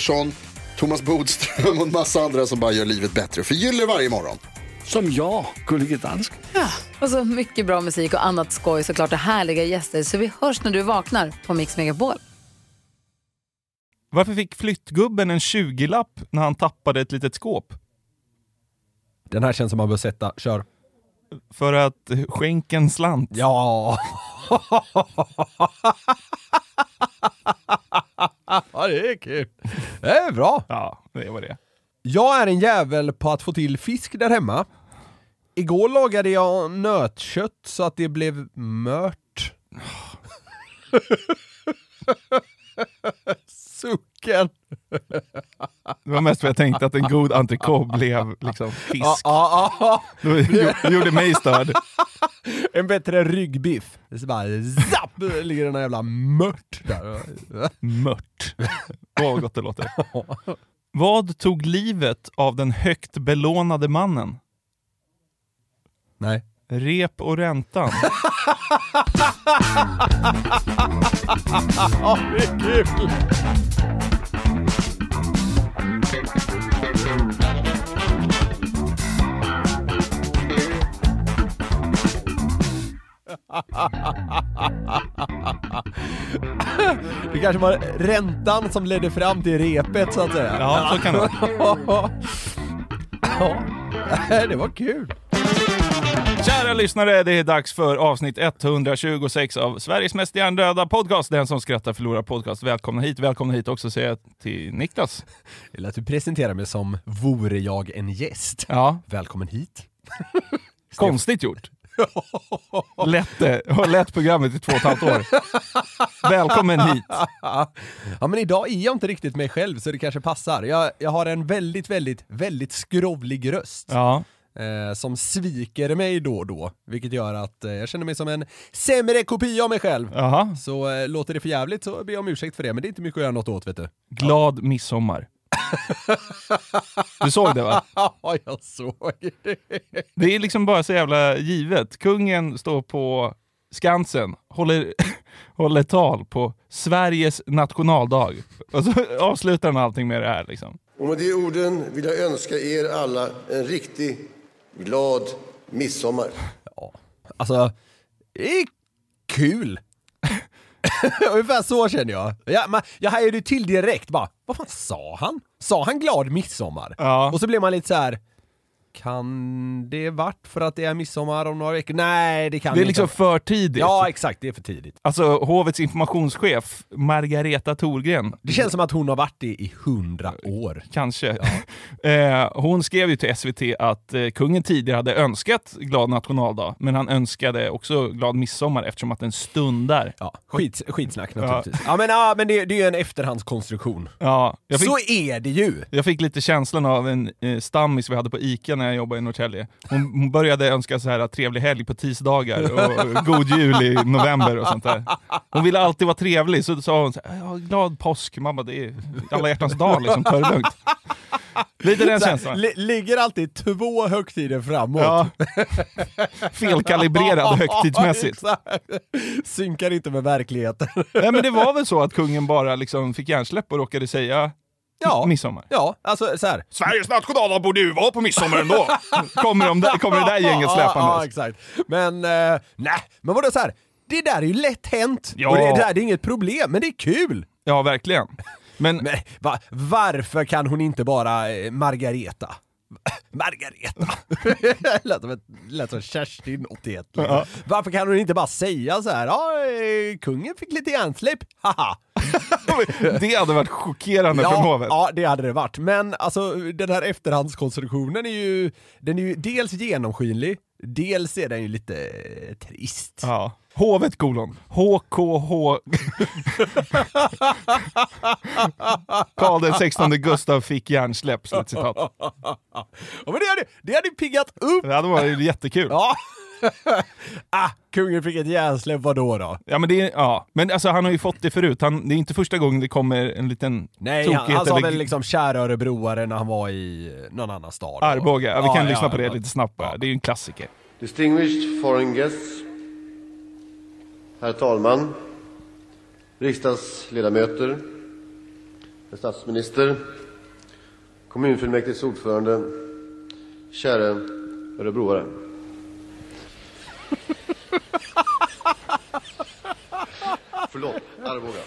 Pettersson, Thomas Bodström och en massa andra som bara gör livet bättre. Förgyller varje morgon. Som jag, Gullige Dansken. Och så mycket bra musik och annat skoj såklart och härliga gäster. Så vi hörs när du vaknar på Mix Megapol. Varför fick flyttgubben en 20-lapp när han tappade ett litet skåp? Den här känns som man bör sätta. Kör. För att skänken slant. Ja. ja, det är kul. Det är bra. Ja, det var det. Jag är en jävel på att få till fisk där hemma. Igår lagade jag nötkött så att det blev mört. Sucken. Det var mest för jag tänkte att en god entrecote blev liksom fisk. Ja, ja, ja. Det gjorde mig störd. En bättre ryggbiff. Det är så bara zapp, ligger den där jävla mört där. Mört. Åh, vad gott det låter. Vad tog livet av den högt belånade mannen? Nej. Rep och räntan. Ja, det är kul. Det kanske var räntan som ledde fram till repet så att säga. Ja, så kan det vara. Ja, det var kul. Kära lyssnare, det är dags för avsnitt 126 av Sveriges mest hjärndöda podcast. Den som skrattar förlorar podcast. Välkomna hit. Välkomna hit också säger jag till Niklas. Eller att du presenterar mig som vore jag en gäst. Ja, Välkommen hit. konstigt gjort. Lätt, det. har lett programmet i två och ett halvt år. Välkommen hit. Ja men idag är jag inte riktigt mig själv så det kanske passar. Jag, jag har en väldigt, väldigt, väldigt skrovlig röst. Ja, Eh, som sviker mig då och då, vilket gör att eh, jag känner mig som en sämre kopia av mig själv. Jaha. Så eh, låter det för jävligt så ber jag om ursäkt för det, men det är inte mycket att göra något åt vet du. Glad midsommar. Du såg det va? Ja, jag såg det. Det är liksom bara så jävla givet. Kungen står på Skansen, håller, håller tal på Sveriges nationaldag. Och så avslutar han allting med det här liksom. Och med de orden vill jag önska er alla en riktig glad midsommar. Alltså, det är kul. Ungefär så känner jag. Jag, man, jag hajade ju till direkt bara, vad fan sa han? Sa han glad midsommar? Ja. Och så blev man lite så här. Kan det varit för att det är midsommar om några veckor? Nej, det kan Det är inte. liksom för tidigt. Ja, exakt. Det är för tidigt. Alltså hovets informationschef Margareta Thorgren, Det känns som att hon har varit det i hundra år. kanske. eh, hon skrev ju till SVT att eh, kungen tidigare hade önskat glad nationaldag, men han önskade också glad midsommar eftersom att den stundar. Ja, skit, skitsnack naturligtvis. Ja, men, ja, men det, det är ju en efterhandskonstruktion. Ja, fick, Så är det ju! jag fick lite känslan av en eh, stammis vi hade på ICA när jag jobbade i Norrtälje. Hon, hon började önska så här trevlig helg på tisdagar och god jul i november och sånt där. Hon ville alltid vara trevlig, så sa hon så här, glad påsk. Mamma, det är alla hjärtans dag liksom, ta det lugnt. Lite den känslan. li- ligger alltid två högtider framåt. Ja. Felkalibrerad högtidsmässigt. Synkar inte med verkligheten. Nej, men det var väl så att kungen bara liksom fick hjärnsläpp och råkade säga Ja. midsommar. Ja, alltså så här. Sveriges nationaldag borde ju vara på midsommar ändå. kommer, de där, kommer det där gänget Ja, ja, släpandes. exakt. Men, eh, nej, men vadå så här. Det där är ju lätt hänt. Ja. Och det, det där det är inget problem, men det är kul. Ja, verkligen. Men, Men va, varför kan hon inte bara eh, Margareta? Margareta! lät, som ett, lät som Kerstin 81. Liksom. Ja. Varför kan hon inte bara säga så här, ja, eh, kungen fick lite hjärnsläpp, haha. det hade varit chockerande för Ja, hovet. ja, det hade det varit. Men alltså den här efterhandskonstruktionen är ju, den är ju dels genomskinlig, dels är den ju lite eh, trist. Ja. Hovet kolon. HKH. Karl den 16 Gustav fick hjärnsläpp. Slutcitat. Ja, men det hade, det hade piggat upp! Det hade varit jättekul. Ja. ah, kungen fick ett hjärnsläpp, vadå då? Ja men det är, ja. Men alltså han har ju fått det förut. Han, det är inte första gången det kommer en liten Nej, han, tokighet han sa eller väl liksom kära örebroare när han var i någon annan stad. Arboga. Ja, vi kan lyssna på det ja. lite snabbt bara. Det är ju en klassiker. Distinguished foreign guests, herr talman, riksdagsledamöter, herr statsminister, kommunfullmäktiges ordförande, kära örebroare. Förlåt, Arboga.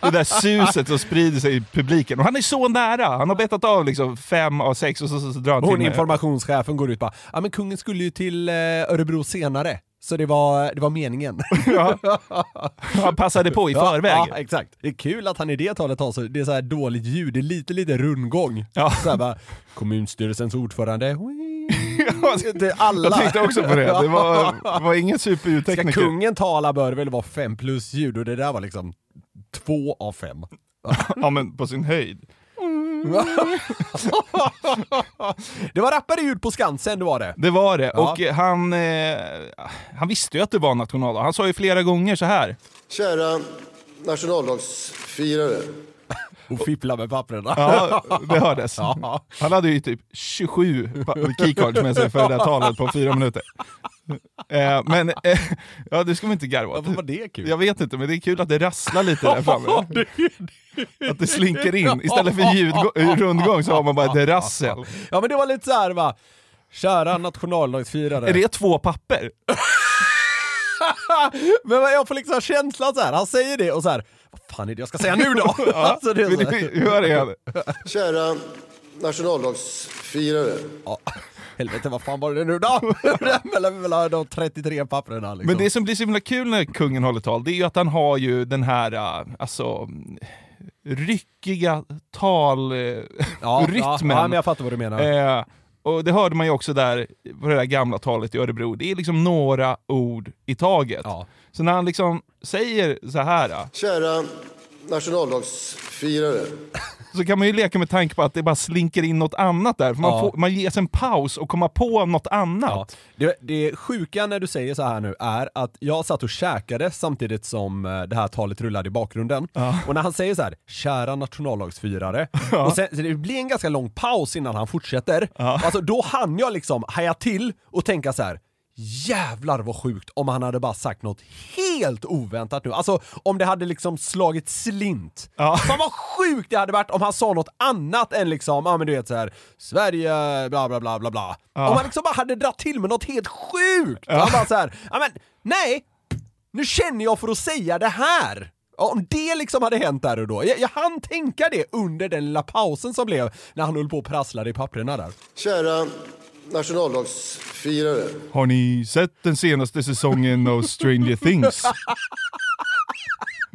Det där suset som sprider sig i publiken. Och han är så nära! Han har betat av liksom fem av sex och så, så, så drar han Hon till med... informationschefen går ut bara, ja men kungen skulle ju till eh, Örebro senare. Så det var, det var meningen. Ja. Han passade på i Ja, förväg. Ja, exakt. Det är kul att han i det talet har så, det är så här dåligt ljud, det är lite, lite rundgång. Ja. Så här bara, kommunstyrelsens ordförande, det alla. Jag tänkte också på det. Det var, var ingen Ska superljudtekniker. kungen tala bör det väl vara fem plus ljud och det där var liksom två av fem. Ja men på sin höjd. det var rappare ljud på Skansen, det var det. Det var det. Ja. Och han, eh, han visste ju att det var nationaldag. Han sa ju flera gånger så här. Kära nationaldagsfirare. Och fippla med papperna. Ja, det hördes. Ja. Han hade ju typ 27 pa- keycards med sig för det där talet på fyra minuter. Eh, men, eh, ja det ska man inte garva åt. Varför var det kul? Jag vet inte, men det är kul att det rasslar lite där framme. Att det slinker in. Istället för ljud, rundgång så har man bara ett rassel. Ja men det var lite så här va, kära nationaldagsfirare. Är det två papper? Men jag får liksom känslan så här. han säger det och så här. vad fan är det jag ska säga nu då? alltså, det är så här. det? Kära nationaldagsfirare. Ja, helvete vad fan var det nu då? mellan, de 33 papperna liksom. Men det som blir så himla kul när kungen håller tal, det är ju att han har ju den här, äh, alltså, ryckiga talrytmen. ja, ja, ja, men jag fattar vad du menar. Eh, och det hörde man ju också där på det där gamla talet i Örebro. Det är liksom några ord i taget. Ja. Så när han liksom säger så här äh, Kära nationaldagsfirare. Så kan man ju leka med tanke på att det bara slinker in något annat där. För man, Ja. får, man ges en paus och komma på något annat. Ja. Det, det sjuka när du säger så här nu är att jag satt och käkade samtidigt som eh, det här talet rullade i bakgrunden. Och när han säger så här, kära nationaldagsfirare, och sen, så det blir en ganska lång paus innan han fortsätter. Alltså då hann jag liksom haja till och tänka så här. Jävlar vad sjukt om han hade bara sagt något helt oväntat nu. Alltså om det hade liksom slagit slint. Ja. Fan vad sjukt det hade varit om han sa något annat än liksom, ja men du vet så här, Sverige, bla bla bla bla bla. Om han liksom bara hade dragit till med något helt sjukt. Han bara så här, ja men nej, nu känner jag för att säga det här. Ja, Om det liksom hade hänt där och då. Jag, jag hann tänka det under den lilla pausen som blev när han höll på och prasslade i papperna där. Kära nationaldagsfirare. Har ni sett den senaste säsongen av Stranger Things?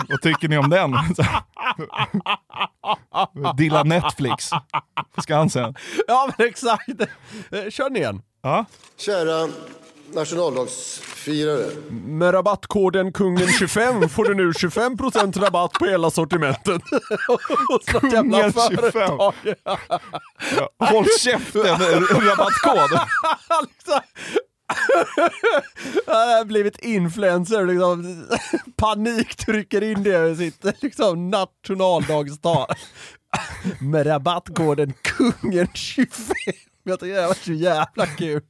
Vad tycker ni om den? Dilla Netflix på Skansen. Ja men exakt. Kör ni igen. Ja. Kära nationaldagsfirare. Med rabattkoden kungen25 får du nu 25% rabatt på hela sortimentet. Hos något jävla Kungen 25. företag. Ja, Håll käften, rabattkod. Han har blivit influencer liksom paniktrycker in det i sitt liksom nationaldagstal. Med rabattkoden kungen25. Jag tycker det var så jävla kul.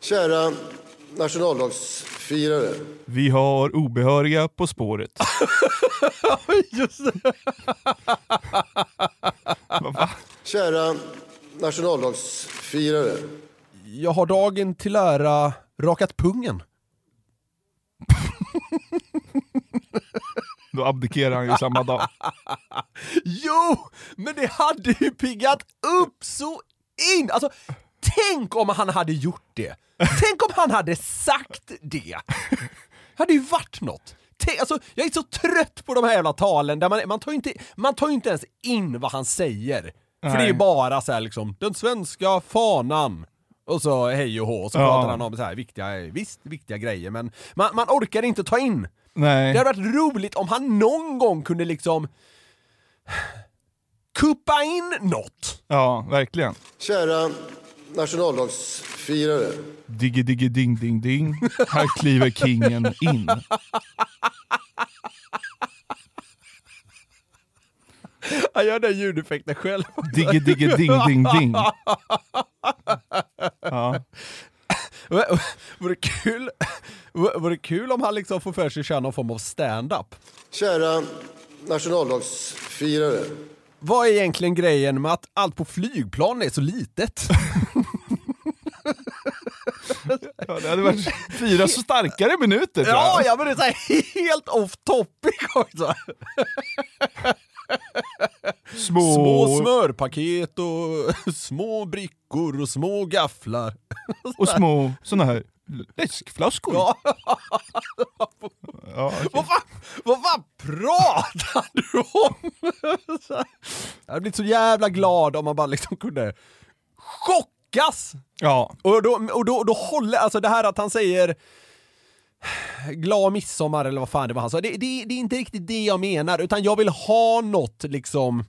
Kära nationaldagsfirare. Vi har obehöriga på spåret. Just det. Kära nationaldagsfirare. jag har dagen till ära rakat pungen. Då abdikerar han ju samma dag. Jo, men det hade ju piggat upp så in! Alltså, tänk om han hade gjort det. Tänk om han hade sagt det. hade ju varit något. Tänk, alltså, jag är så trött på de här jävla talen där man, man, tar ju inte, man tar inte ens in vad han säger. För det är ju Nej. bara så här liksom, den svenska fanan. Och så hej och hå, och så Ja. pratar han om så här viktiga, visst viktiga grejer men man, man orkar inte ta in. Nej. Det hade varit roligt om han någon gång kunde liksom kuppa in något. Ja, verkligen. Kära nationaldagsfirare. Digge digge ding ding ding. Här kliver kingen in. Han gör den ljudeffekten själv. Digge digge ding ding ding. Ja. Vore kul, vore kul om han liksom får för sig att köra någon form av stand-up. Kära nationaldagsfirare. Vad är egentligen grejen med att allt på flygplan är så litet? Ja, det hade varit fyra så starkare minuter tror Ja, jag. ja men det är så här helt off topic också. Små... Små smörpaket och små brickor och små gafflar. Och små såna här läskflaskor. Ja. Ja, okej. Vad fan, vad fan pratar du om? Jag hade blivit så jävla glad om man bara liksom kunde chockas! ja. Och då, och då, då håller, alltså det här att han säger glad midsommar eller vad fan det var han sa, det, det, det är inte riktigt det jag menar, utan jag vill ha något liksom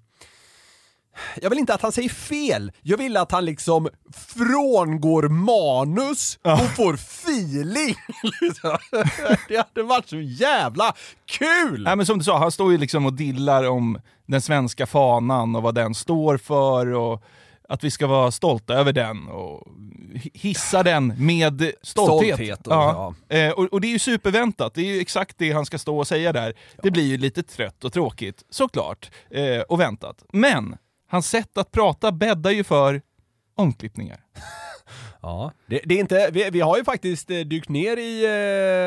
jag vill inte att han säger fel, jag vill att han liksom frångår manus och får feeling. liksom. det hade varit så jävla kul! Nej, men som du sa, han står ju liksom och dillar om den svenska fanan och vad den står för och att vi ska vara stolta över den och hissa den med stolthet. Stolthet och- ja. Eh, och, och det är ju superväntat, det är ju exakt det han ska stå och säga där. Det blir ju lite trött och tråkigt, såklart, eh, och väntat. Men hans sätt att prata bäddar ju för omklippningar. Ja, det, det är inte, vi, vi har ju faktiskt eh, dykt ner i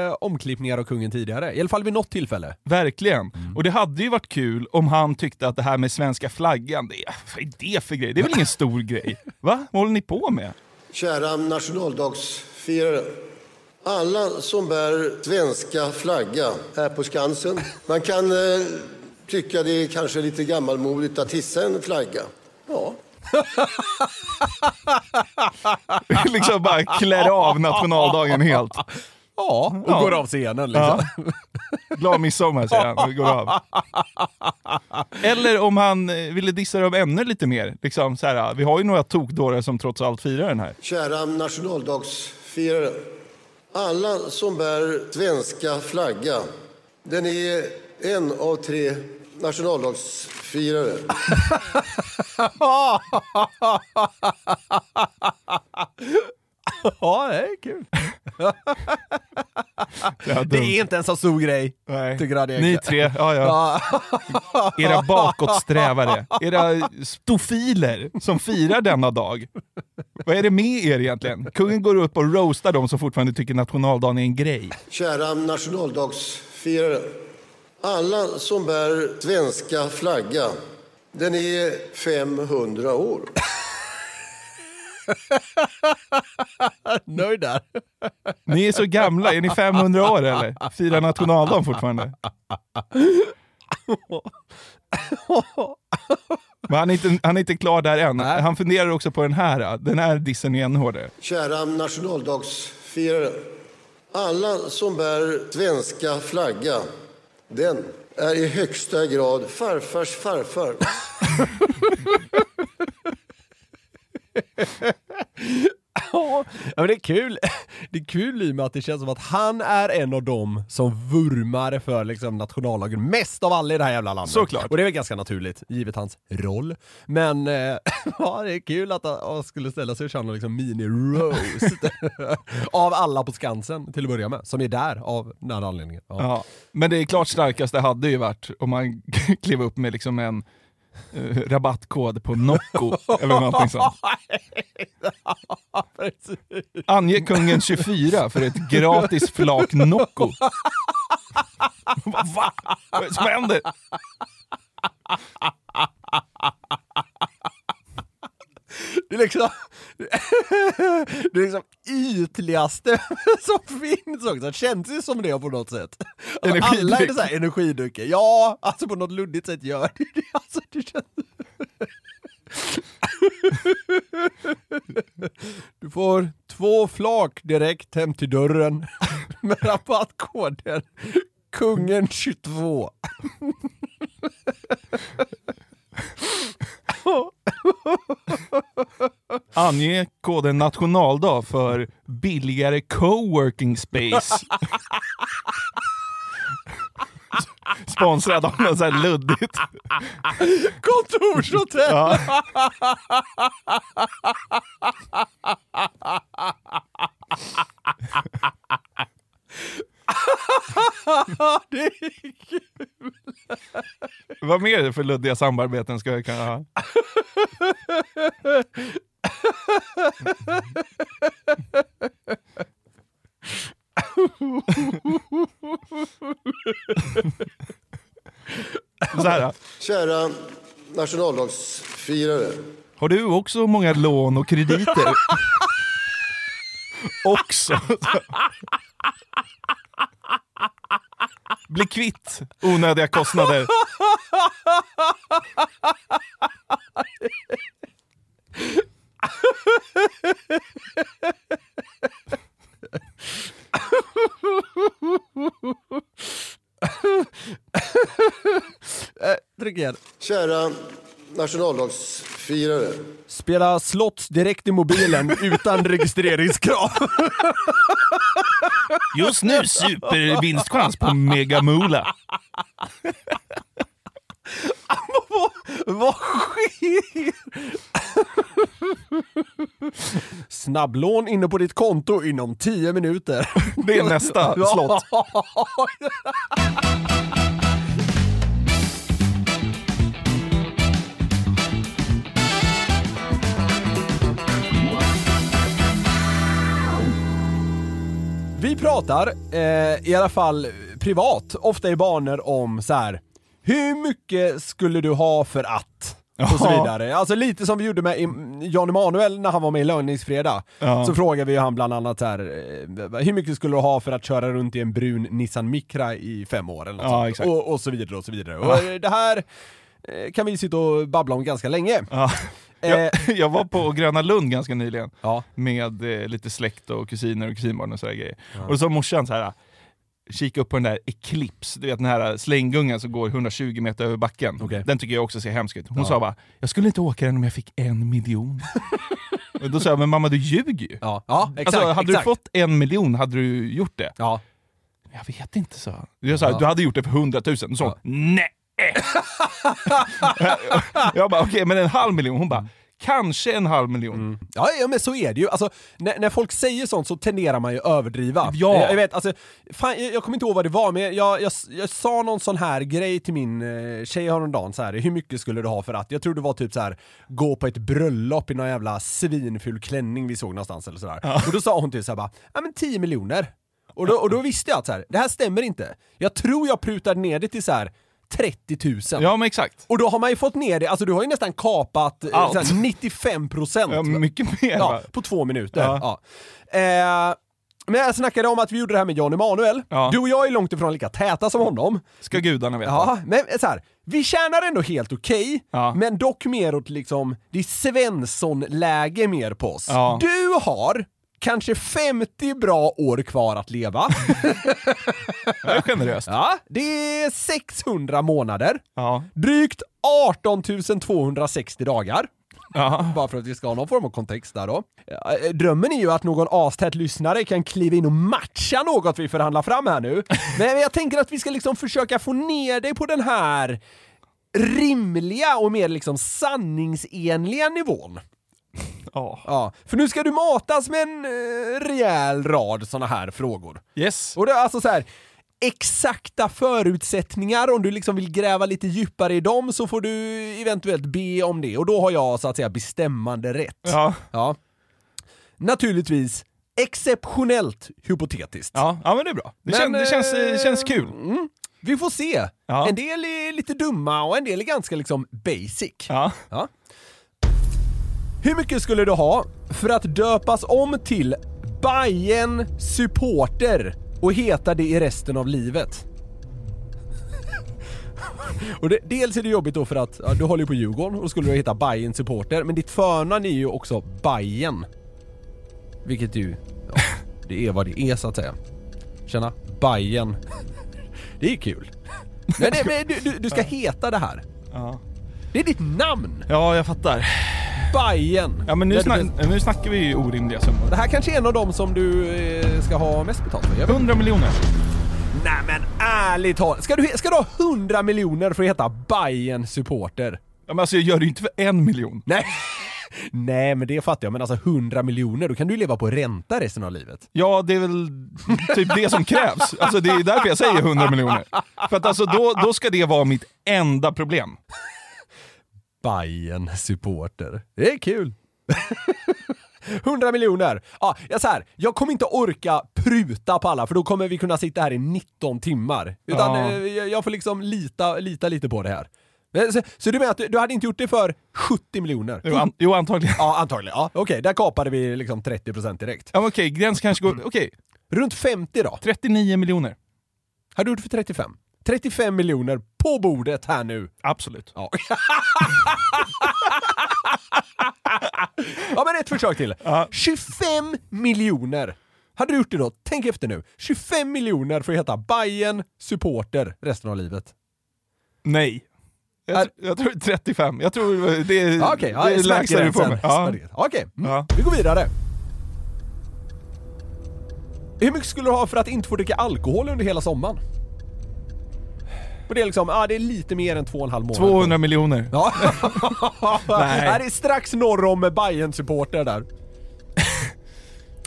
eh, omklippningar av kungen tidigare, i alla fall vid något tillfälle. Verkligen. Och det hade ju varit kul om han tyckte att det här med svenska flaggan, det, vad är det för grej? Det är väl ingen stor grej? Va? Vad håller ni på med? Kära nationaldagsfirare. Alla som bär svenska flagga här på Skansen. Man kan eh, tycka det är kanske lite gammalmodigt att hissa en flagga. Ja, liksom bara klär av nationaldagen helt. Ja, och Ja. går av scenen liksom. Glad midsommar säger han och går av. Eller om han eh, ville dissa dem ännu lite mer. Liksom så här, vi har ju några tokdårar som trots allt firar den här. kära nationaldagsfirare. Alla som bär svenska flagga. Den är en av tre nationaldagsfirare. ja, det är kul. Det är Det dumt. är inte en så stor grej. Nej. Tycker han Ni tre, ja, ja. era bakåtsträvare, era stofiler som firar denna dag. Vad är det med er egentligen? Kungen går upp och roastar dem som fortfarande tycker nationaldagen är en grej. Kära nationaldagsfirare. Alla som bär svenska flagga. Den är 500 år. Nöjd där. Ni är så gamla, är ni 500 år eller? Firar nationaldagen fortfarande? Men han är, inte, han är inte klar där än. Han funderar också på den här, den här dissen är ännu hårdare. Kära nationaldagsfirare. Alla som bär svenska flagga. Den är i högsta grad farfars farfar. Ja, men det är kul. Det är kul i och med att det känns som att han är en av dem som vurmar för liksom nationaldagen mest av alla i det här jävla landet. Såklart. Och det är väl ganska naturligt, givet hans roll. Men eh, ja, det är kul att han skulle ställa sig och köra liksom mini-roast av alla på Skansen till att börja med, som är där av den här anledningen. Ja. Ja. Men det är klart starkaste hade ju varit om man klev upp med liksom en eh, rabattkod på Nocco eller någonting sånt. Ange kungen 24 för ett gratis flak Nocco. Va? Vad är det som händer? Det är liksom det är liksom ytligaste som finns också. Det känns ju som det på något sätt. Alltså, alla är det så här energidrycker. Ja, alltså på något luddigt sätt gör det det. Alltså, det känns... Du får två flak direkt hem till dörren med rabattkoden Kungen22. Ange koden nationaldag för billigare coworking space. Sponsrad av något så här luddigt. Kontorshotell! Ja. det är kul! Vad mer för luddiga samarbeten ska jag kunna ha? Så här, Kära nationaldagsfirare. har du också många lån och krediter? också. Bli kvitt onödiga kostnader. Igen. Kära nationaldagsfirare. Spela slots direkt i mobilen utan registreringskrav. Just nu supervinstchans på Megamoola. Vad sker? Snabblån inne på ditt konto inom 10 minuter. Det är nästa slott. Vi pratar, eh, i alla fall privat, ofta i banor om så här. hur mycket skulle du ha för att? Och så vidare. Alltså lite som vi gjorde med Jan Emanuel när han var med i Lögningsfredag. Ja. Så frågade vi ju han bland annat här, eh, hur mycket skulle du ha för att köra runt i en brun Nissan Micra i fem år? Eller något Ja, sånt. Och, och så vidare och så vidare. Och eh, det här kan vi sitta och babbla om ganska länge. Ja. Jag, Eh, jag var på Gröna Lund ganska nyligen Ja. med eh, lite släkt och kusiner och kusinbarn och sådär grejer. Och då sa morsan så här. Kika upp på den där Eclipse, du vet den här slänggungan som går 120 meter över backen. Okej. Den tycker jag också ser hemsk ut. Hon Ja. sa bara, jag skulle inte åka den om jag fick en miljon. och då sa jag, men mamma du ljuger ju. Ja, ja exakt. alltså, hade exakt. du fått en miljon, hade du gjort det? Ja. Jag vet inte, så. Jag sa, Ja. du hade gjort det för 100 000. Då sa hon, nej! jag bara, okej, men en halv miljon? Hon bara, kanske en halv miljon. Ja, ja men så är det ju. Alltså, när, när folk säger sånt så tenderar man ju att överdriva. Ja. Jag, vet, alltså, fan, jag, jag kommer inte ihåg vad det var, men jag, jag, jag sa någon sån här grej till min eh, tjej häromdagen, så här, hur mycket skulle du ha för att? Jag tror det var typ så här gå på ett bröllop i någon jävla svinful klänning vi såg någonstans eller sådär. Och då sa hon typ såhär bara, ja men 10 miljoner. Och då, och då visste jag att så här, det här stämmer inte. Jag tror jag prutade ner det till så här 30 000. Ja men exakt. Och då har man ju fått ner det, alltså du har ju nästan kapat eh, Allt. så här 95 procent. Ja, mycket mer Ja, va? på två minuter. Ja. Ja. Eh, men jag snackade om att vi gjorde det här med Jan Emanuel. Ja. Du och jag är långt ifrån lika täta som honom. Ska gudarna veta. Ja, men så här, vi tjänar ändå helt okej, Ja. men dock mer åt liksom, det är Svensson-läge mer på oss. Ja. Du har kanske 50 bra år kvar att leva. Det är generöst. ja, det är 600 månader, Ja. drygt 18 260 dagar. Ja. Bara för att vi ska ha någon form av kontext där då. Eh, Drömmen är ju att någon astät lyssnare kan kliva in och matcha något vi förhandlar fram här nu. Men jag tänker att vi ska liksom försöka få ner dig på den här rimliga och mer liksom sanningsenliga nivån. Ja. Ja, för nu ska du matas med en eh, rejäl rad såna här frågor. Yes. Och det är alltså så här. exakta förutsättningar, om du liksom vill gräva lite djupare i dem så får du eventuellt be om det och då har jag så att säga bestämmande rätt. Ja. Ja. Naturligtvis exceptionellt hypotetiskt. Ja, ja men det är bra. Det, Men, kän, det känns, eh, det känns kul. Mm, vi får se. Ja. En del är lite dumma och en del är ganska liksom basic. Ja. Ja. Hur mycket skulle du ha för att döpas om till Bayern supporter och heta det i resten av livet? och det, dels är det jobbigt då för att ja, du håller ju på Djurgården och skulle du heta Bayern supporter men ditt förnamn är ju också Bayern. Vilket ju, ja, det är vad det är så att säga. Känna, Bayern. Det är ju kul. Men, men du, du, du ska heta det här. Ja. Det är ditt namn! ja, jag fattar. Bayern. Ja men nu, du snack, nu snackar vi ju orimliga summor. Det här kanske är en av dem som du eh, ska ha mest betalt för. Jag vet- 100 miljoner. Nej men ärligt talat, ska du, ska du ha 100 miljoner för att heta Bayern supporter? Ja, men alltså jag gör det ju inte för en miljon. Nej. Nej men det fattar jag, men alltså 100 miljoner, då kan du leva på ränta resten av livet. Ja, det är väl typ det som krävs. Alltså det är därför jag säger 100 miljoner. För att alltså då, då ska det vara mitt enda problem. Bayern supporter. Det är kul. 100 miljoner! Ja, jag, så här, jag kommer inte orka pruta på alla för då kommer vi kunna sitta här i 19 timmar. Utan Ja. eh, jag jag får liksom lita, lita lite på det här. Men Så, så du menar att du, du hade inte gjort det för 70 miljoner? Jo, an, jo antagligen. Ja, antagligen. Ja, Okej, där kapade vi liksom 30% direkt. Ja, men okej, gräns kanske går... Okej, Runt 50 då? 39 miljoner. Hade du gjort det för 35? 35 miljoner på bordet här nu. Absolut. Ja. ja men ett försök till. 25 miljoner. Hade du gjort det då? Tänk efter nu. 25 miljoner för att heta Bayern supporter resten av livet. Nej. Jag, tr- jag tror 35. Jag tror det är Ja, Okej, ja, det är lägsta du får mig. Ja. Okej, mm. Ja. vi går vidare. Hur mycket skulle du ha för att inte få dricka alkohol under hela sommaren? Och det är liksom, ja det är lite mer än två och en halv månad. 200 miljoner. Ja. Nej. Här är strax norr om bayern supporter där.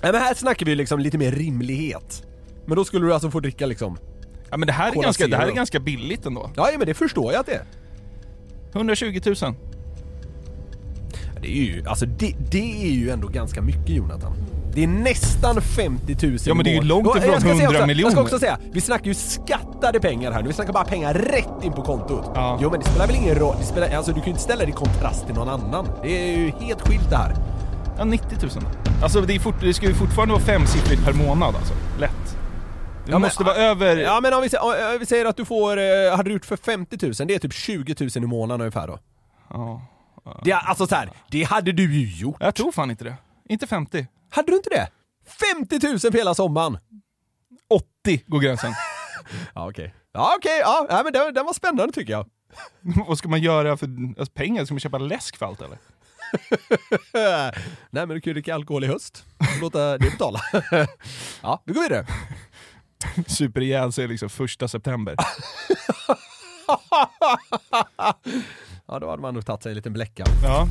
Nej men här snackar vi liksom lite mer rimlighet. Men då skulle du alltså få dricka liksom... Ja, men det här, är Cola ganska, det här är Zero. ganska billigt ändå. Ja men det förstår jag att det är. 120 000. Det är ju, alltså det, det är ju ändå ganska mycket Jonathan. Det är nästan 50 000 Ja, men det är ju långt ifrån jag ska säga 100 också, Jag miljoner. ska också säga, vi snackar ju skattade pengar här nu. Vi snackar bara pengar rätt in på kontot. Ja. Jo men det spelar väl ingen roll, det spelar, alltså du kan ju inte ställa det i kontrast till någon annan. Det är ju helt skilt det här. Ja, 90 000. Alltså det, är fort, det ska ju fortfarande vara femsiffrigt per månad alltså. Lätt. Det Ja, men- måste vara över... Ja men om vi, om vi säger att du får, eh, hade du gjort för 50 000, det är typ 20 000 i månaden ungefär då. Ja. Det, alltså så här, det hade du ju gjort. Jag tror fan inte det. Inte 50. Hade du inte det? 50 000 för hela sommaren! 80 går gränsen. Ja okej. Ja okej, ja, ja men den, den var spännande tycker jag. Vad ska man göra för alltså, pengar? Ska man köpa läsk för allt eller? Nej men du kan ju dricka alkohol i höst. Låta det betala. ja, vi går vidare. Super ihjäl sig liksom första september. Ja då hade man nog tagit sig en liten bläcka. Ja.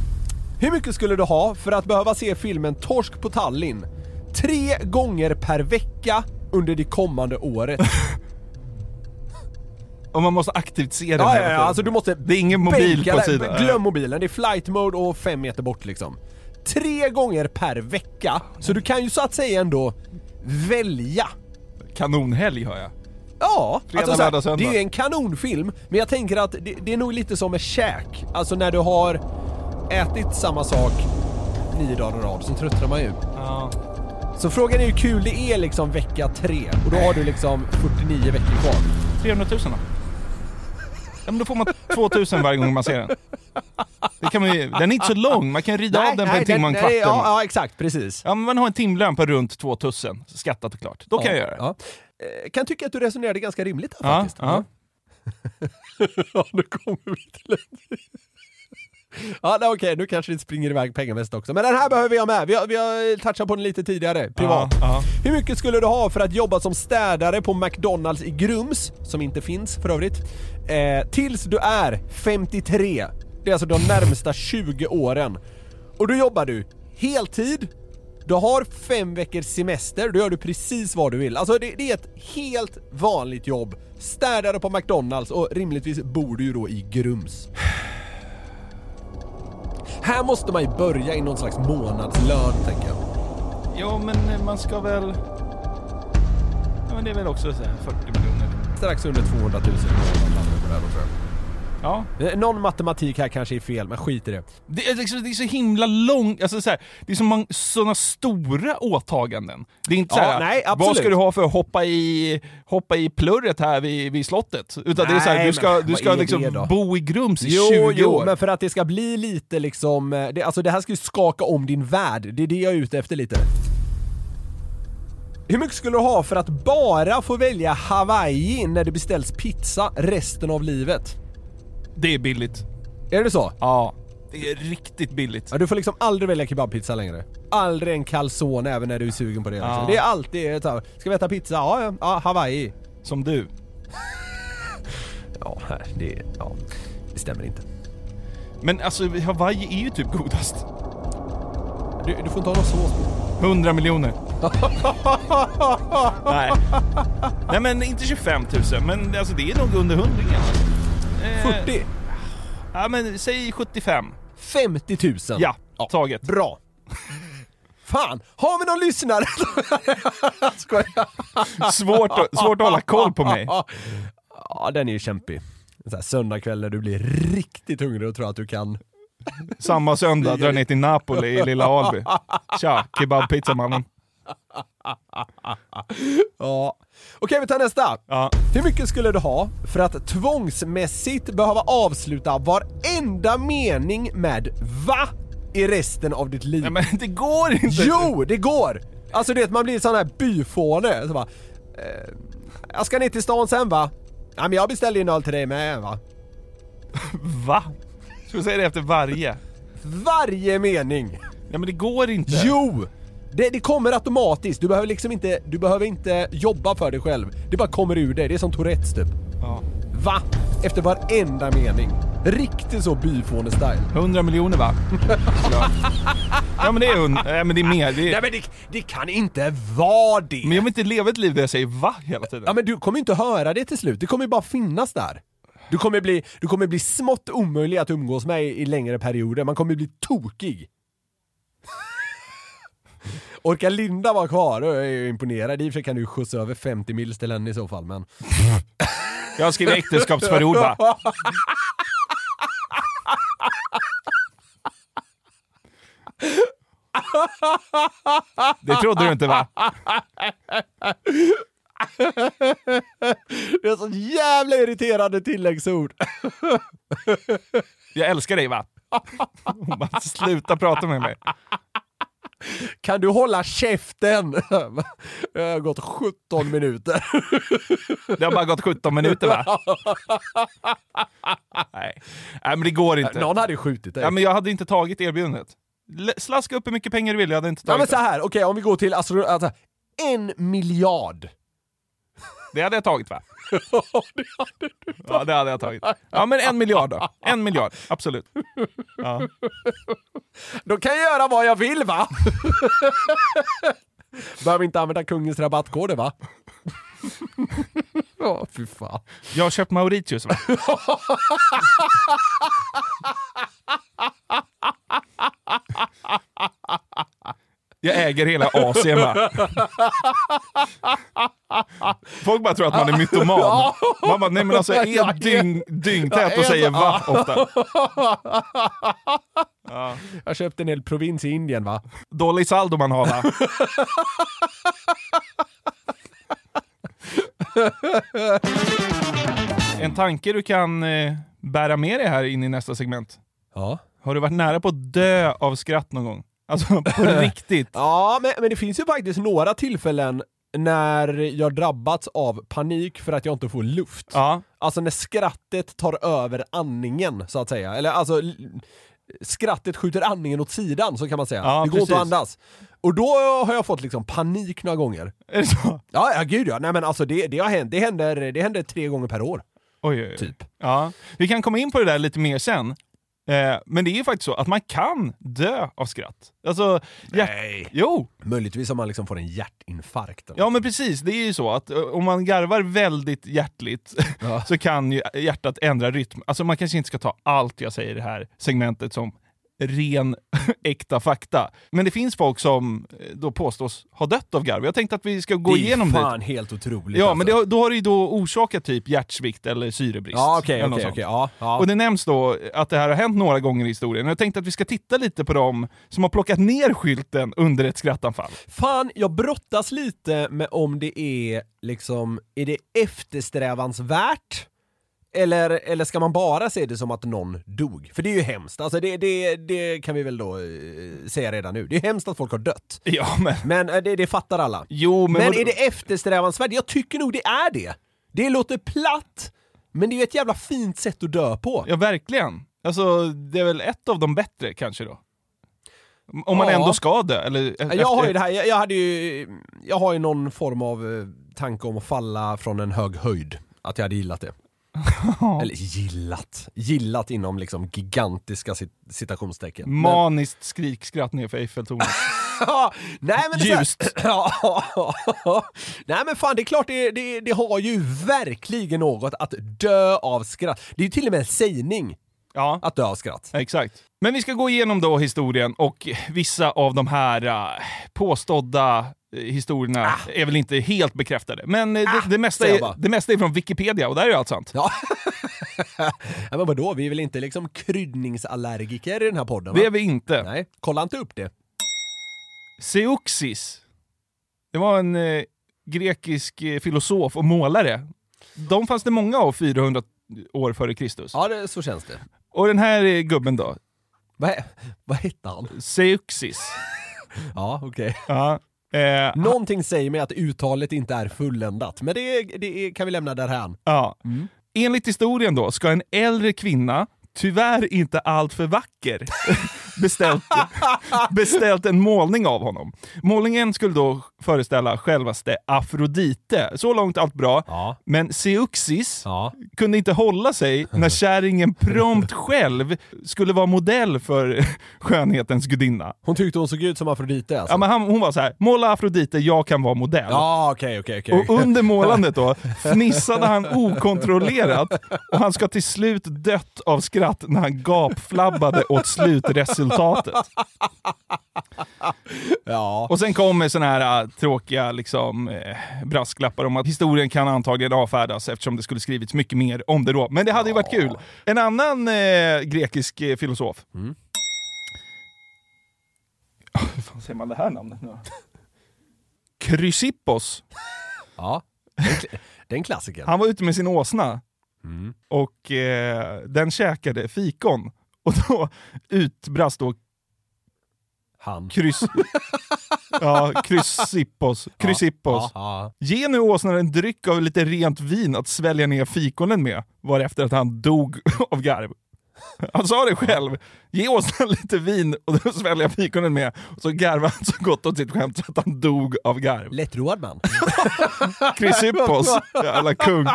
Hur mycket skulle du ha för att behöva se filmen Torsk på Tallinn tre gånger per vecka under det kommande året? Och man måste aktivt se den Ja, ja, ja, alltså du måste Det är ingen mobil bänka på sidan. Glöm mobilen, det är flight mode och fem meter bort liksom. Tre gånger per vecka, så du kan ju så att säga ändå välja. Kanonhelg hör jag. Ja, Fredag, alltså lördag, söndag. det är ju en kanonfilm, men jag tänker att det, det är nog lite som med käk. Alltså när du har ätit samma sak nio dagar i rad så tröttnar man ju. Ja. Så frågan är hur kul det är liksom vecka tre, och då har du liksom 49 veckor kvar. 300 000 då? Ja, men då får man 2000 varje gång man ser den. Det kan man ju, den är inte så lång, man kan rida av den på en timme och en nej, kvart. Ja, ja, exakt, precis. Ja, men man har en timlön på runt 2000, skattat och klart. Då kan jag göra det. Ja. Eh, Kan tycka att du resonerade ganska rimligt här Ja, faktiskt. ja. ja, nu kommer vi till en... Ja, okej, nu kanske det springer iväg pengamässigt också. Men den här behöver ha med. Vi har, vi har touchat på den lite tidigare, privat. Ja. Hur mycket skulle du ha för att jobba som städare på McDonalds i Grums, som inte finns för övrigt, eh, tills du är 53? Det är alltså de närmsta 20 åren. Och då jobbar du heltid, Du har fem veckors semester, då gör du precis vad du vill. Alltså det, det är ett helt vanligt jobb. Städare på McDonalds och rimligtvis bor du ju då i Grums. Här måste man ju börja i någon slags månadslön tänker jag. Ja, men eh, man ska väl... Ja, men det är väl också så här 40 miljoner. Strax under 200 000 i månaden landar vi på det här då, tror jag. Ja. Någon matematik här kanske är fel, men skit i det. Det är, liksom, det är så himla långt, alltså så här, det är så många, såna stora åtaganden. Det är inte Ja, så här, nej, vad ska du ha för att hoppa i, hoppa i plurret här vid, vid slottet? Utan det är så här, Nej, du ska, du ska liksom bo i Grums i Jo, 20 jo, år. men för att det ska bli lite liksom, eh, det, alltså det här ska ju skaka om din värld. Det är det jag är ute efter lite. Hur mycket skulle du ha för att bara få välja Hawaii när det beställs pizza resten av livet? Det är billigt. Är det så? Ja, det är riktigt billigt. Ja, du får liksom aldrig välja kebabpizza längre. Aldrig en calzone även när du är sugen på det. Liksom. Ja. Det är alltid här, ska vi äta pizza? Ja, ja, ja Hawaii. Som du. Ja, det, ja, det stämmer inte. Men alltså Hawaii är ju typ godast. Du, du får inte ha någon sås på. 100 miljoner. Nej. Nej men inte 25 000, men alltså det är nog under hundringen. Eh, 40? Ja men säg 75. 50 000? Ja, taget. Bra. Fan, har vi någon lyssnare? Skojar. Svårt, att- svårt att hålla koll på mig. Ja, den är ju kämpig. Söndagkväll när du blir riktigt hungrig och tror att du kan... Samma söndag drar ner till Napoli i lilla Alby. Tja, kebabpizzamannen. Ja. Okej, vi tar nästa. Ja. Hur mycket skulle du ha för att tvångsmässigt behöva avsluta varenda mening med VA i resten av ditt liv? Nej men det går inte! Jo, det går! Alltså det man blir sån här byfåne. Så bara, eh, jag ska ner till stan sen va? Ja men jag beställde ju en öl till dig med va? Va? Ska du säga det efter varje? Varje mening! Nej men det går inte. Jo! Det, det kommer automatiskt, du behöver liksom inte, du behöver inte jobba för dig själv. Det bara kommer ur dig, det är som Tourettes typ. Ja. Va? Efter varenda mening. Riktigt så byfåne-style. 100 miljoner va? Ja. ja men det är hund... Nej men det är mer. Det är... Nej men det, det kan inte vara det! Men jag vill inte leva ett liv där jag säger va hela tiden. Ja men du kommer ju inte höra det till slut, det kommer ju bara finnas där. Du kommer bli, du kommer bli smått omöjlig att umgås med i, i längre perioder, man kommer bli tokig. Orkar Linda vara kvar? Då är jag imponerad. I och för sig kan du skjutsa över 50 mils till henne i så fall men... Jag skriver äktenskapsförord va? Det trodde du inte va? Det är så jävla irriterande tilläggsord. Jag älskar dig va? Bara, sluta prata med mig. Kan du hålla käften? Det har gått 17 minuter. Det har bara gått 17 minuter va? Nej. Nej men det går inte. Någon hade ju skjutit dig. Ja, men jag hade inte tagit erbjudandet. Slaska upp hur mycket pengar du vill, jag hade inte Ja, men tagit så det. här, okej om vi går till astro- alltså, en miljard. Det hade jag tagit va? Ja det hade jag tagit. Ja men en miljard då. En miljard, absolut. Ja. Då kan jag göra vad jag vill va? Behöver inte använda kungens rabattkoder va? Ja, fy fan. Jag har köpt Mauritius va? Jag äger hela Asien va? Folk bara tror att man är mytoman. Man bara, nej men alltså jag är dyng, dyngtät och säger va ofta. Ja. Jag köpte en hel provins i Indien va? Dålig saldo man har va? En tanke du kan eh, bära med dig här in i nästa segment. Ja. Har du varit nära på att dö av skratt någon gång? Alltså på riktigt? Ja, men, men det finns ju faktiskt några tillfällen när jag drabbats av panik för att jag inte får luft. Ja. Alltså när skrattet tar över andningen, så att säga. Eller alltså, skrattet skjuter andningen åt sidan, så kan man säga. Ja, det går inte att precis. andas. Och då har jag fått liksom panik några gånger. Är det så? Ja, ja gud ja. Nej men alltså det, det har hänt. Det händer, det händer tre gånger per år. Oj, oj, oj. Typ. Ja. Vi kan komma in på det där lite mer sen. Eh, men det är ju faktiskt så att man kan dö av skratt. Alltså, hjärt... Nej. Jo! Möjligtvis om man liksom får en hjärtinfarkt. Ja men precis, det är ju så att eh, om man garvar väldigt hjärtligt Ja. så kan ju hjärtat ändra rytm. Alltså man kanske inte ska ta allt jag säger i det här segmentet som ren äkta fakta. Men det finns folk som eh, då påstås ha dött av garv. Jag tänkte att vi ska gå det är igenom fan det. helt otroligt. Ja, alltså. men det, då har det ju då orsakat typ hjärtsvikt eller syrebrist. Ja, okej, okej, sånt. okej. Ja, ja. Och det nämns då att det här har hänt några gånger i historien. Jag tänkte att vi ska titta lite på dem som har plockat ner skylten under ett skrattanfall. Fan, jag brottas lite med om det är liksom, är det eftersträvansvärt? Eller, eller ska man bara se det som att någon dog? För det är ju hemskt, alltså det, det, det kan vi väl då eh, säga redan nu. Det är hemskt att folk har dött. Ja, men... Men eh, det, det fattar alla. Jo, men... Men, vad- är det eftersträvansvärt? Jag tycker nog det är det. Det låter platt, men det är ju ett jävla fint sätt att dö på. Ja, verkligen. Alltså, det är väl ett av de bättre kanske då? Om man Ja. ändå ska dö, eller? Jag har ju det här, jag, jag hade ju, jag har ju någon form av eh, tanke om att falla från en hög höjd. Att jag hade gillat det. Eller gillat, gillat inom liksom gigantiska cit citationstecken. Men- Maniskt skrikskratt ner för Eiffeltornet. Nej men Ljust. Nej men fan det är klart det, det, det har ju verkligen något att dö av skratt. Det är ju till och med en sägning. Ja. Att dö av skratt. Exakt. Men vi ska gå igenom då historien och vissa av de här äh, påstådda eh, historierna är väl inte helt bekräftade. Men eh, det, det, mesta är, det mesta är från Wikipedia och där är ju allt sant. Ja. ja men vadå, vi är väl inte liksom kryddningsallergiker i den här podden? Va? Det är vi inte. Nej, kolla inte upp det. Seuxis. Det var en eh, grekisk eh, filosof och målare. De fanns det många av 400 år före Kristus. Ja, det, så känns det. Och den här eh, gubben då? Vad, vad hette han? Seuxis. Ja, okej. Ja. Eh, Någonting säger mig att uttalet inte är fulländat, men det, det kan vi lämna därhän. Ja. Enligt historien då ska en äldre kvinna, tyvärr inte allt för vacker, beställt, beställt en målning av honom. Målningen skulle då föreställa självaste Afrodite. Så långt allt bra. Ja. Men Seuxis Ja. kunde inte hålla sig när kärringen prompt själv skulle vara modell för skönhetens gudinna. Hon tyckte hon såg ut som Afrodite alltså? Ja, men han, hon var så här: måla Afrodite, jag kan vara modell. Ja, okej, okej, okej. Och under målandet då fnissade han okontrollerat och han ska till slut dött av skratt när han gapflabbade åt slutresultatet. Ja. Och sen kommer såna här äh, tråkiga liksom, eh, brasklappar om att historien kan antagligen avfärdas eftersom det skulle skrivits mycket mer om det då. Men det hade ju varit kul. En annan eh, grekisk eh, filosof. Mm. Hur fan säger man det här namnet nu då? Chrysippos. Ja, den, den klassikern. Han var ute med sin åsna Mm. och eh, den käkade fikon. Och då utbrast då Han. kryss... ja, Chrysippos. Chrysippos. Ja, Ge nu åsnan en dryck av lite rent vin att svälja ner fikonen med, varefter att han dog av garv. Han sa det själv. Ge åsnan lite vin och svälja fikonen med. Och så garvade han så gott åt sitt skämt så att han dog av garv. Lättroad man. Chrysippos, jävla kung.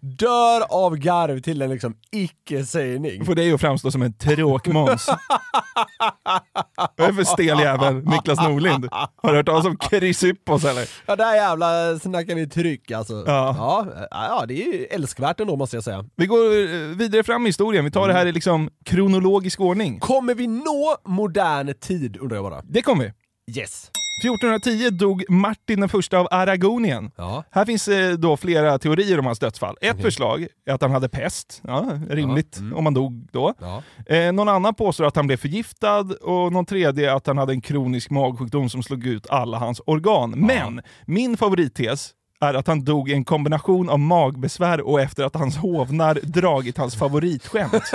Dör av garv till en liksom icke-sägning. Får dig att framstå som en tråkmåns. Vad är för stel jävel? Niklas Norlind. Har du hört talas om Chrysippos eller? Ja, där jävla snackar vi tryck alltså. Ja. Ja, ja, det är ju älskvärt ändå måste jag säga. Vi går eh, vidare fram i historien. Vi tar det här i liksom kronologisk ordning. Kommer vi nå modern tid undrar jag bara? Det kommer vi. Yes. 1410 dog Martin den första av Aragonien. Ja. Här finns eh, då flera teorier om hans dödsfall. Ett förslag är att han hade pest. Ja, rimligt om han dog då. Ja. Eh, någon annan påstår att han blev förgiftad och någon tredje att han hade en kronisk magsjukdom som slog ut alla hans organ. Men min favorittes är att han dog i en kombination av magbesvär och efter att hans hovnar dragit hans favoritskämt.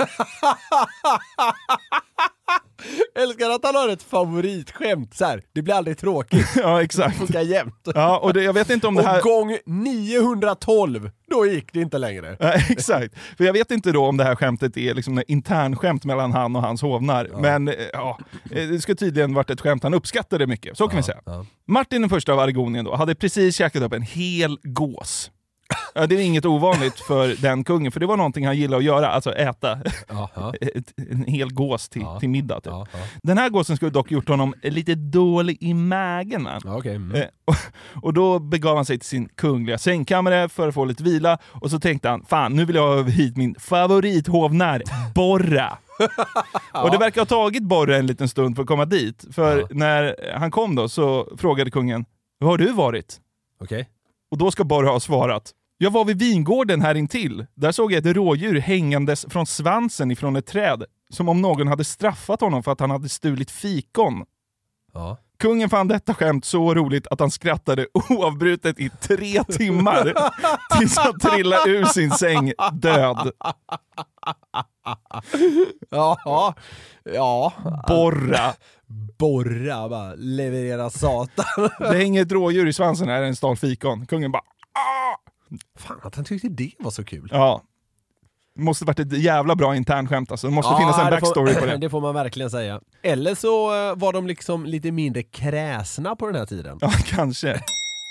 Älskar att han har ett favoritskämt så här. det blir aldrig tråkigt. ja, exakt. Funkar jämt. Ja, och det, jag vet inte om det här... Och gång 912, då gick det inte längre. Ja, exakt. För jag vet inte då om det här skämtet är liksom internskämt mellan han och hans hovnar. Men eh, ja, eh, det ska tydligen varit ett skämt han uppskattade mycket. Så kan vi säga. ja. Martin den första av Aragonien då hade precis käkat upp en hel gås. Ja, det är inget ovanligt för den kungen, för det var någonting han gillade att göra, alltså äta ett, en hel gås till, till middag. Typ. Den här gåsen skulle dock gjort honom lite dålig i magen. Va? Ja, okej. Mm. Eh, och, och då begav han sig till sin kungliga sängkammare för att få lite vila och så tänkte han, fan nu vill jag ha hit min favorithovnär, Borra. Och det verkar ha tagit Borra en liten stund för att komma dit. För Ja. när han kom då så frågade kungen, var har du varit? Okej. Och då ska Borra ha svarat, jag var vid vingården här intill. Där såg jag ett rådjur hängandes från svansen ifrån ett träd. Som om någon hade straffat honom för att han hade stulit fikon. Ja. Kungen fann detta skämt så roligt att han skrattade oavbrutet i tre timmar tills han trillade ur sin säng död. Jaha. Ja. Borra. Borra bara, leverera satan. Det hänger ett rådjur i svansen här, en stal fikon. Kungen bara Fan att han tyckte det var så kul. ja. Måste varit ett jävla bra internskämt alltså. Det måste finnas en backstory får, på det. Det får man verkligen säga. Eller så eh, var de liksom lite mindre kräsna på den här tiden. Ja, kanske.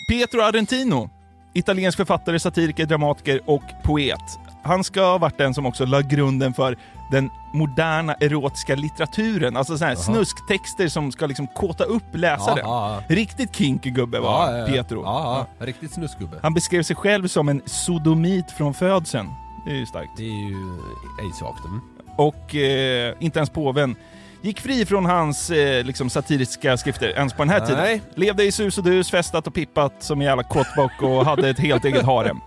Pietro Argentino, italiensk författare, satiriker, dramatiker och poet. Han ska ha varit den som också la grunden för den moderna erotiska litteraturen. Alltså såna här snusktexter som ska liksom kåta upp läsaren. Ja, ja, Riktigt kinky gubbe var Pietro. Ja, ja. Riktigt snuskgubbe. Han beskrev sig själv som en sodomit från födseln. Det är ju starkt. Det är ju ej svagt. Mm. Och eh, inte ens påven gick fri från hans eh, liksom satiriska skrifter ens på den här Nej. tiden. Levde i sus och dus, festat och pippat som en jävla kåtbock och hade ett helt eget harem.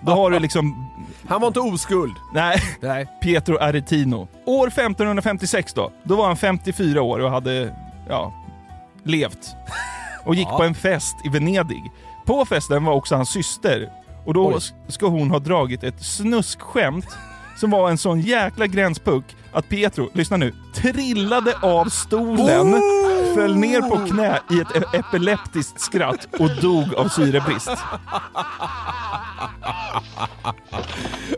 Då har du liksom... Han var inte oskuld. Nej, Nej. Pietro Aretino. År 1556 då, då var han 54 år och hade, ja, levt. Och gick Ja. på en fest i Venedig. På festen var också hans syster. Och då Oj. ska hon ha dragit ett snuskskämt som var en sån jäkla gränspuck att Pietro, lyssna nu, trillade av stolen, oh! Föll ner på knä i ett e- epileptiskt skratt och dog av syrebrist.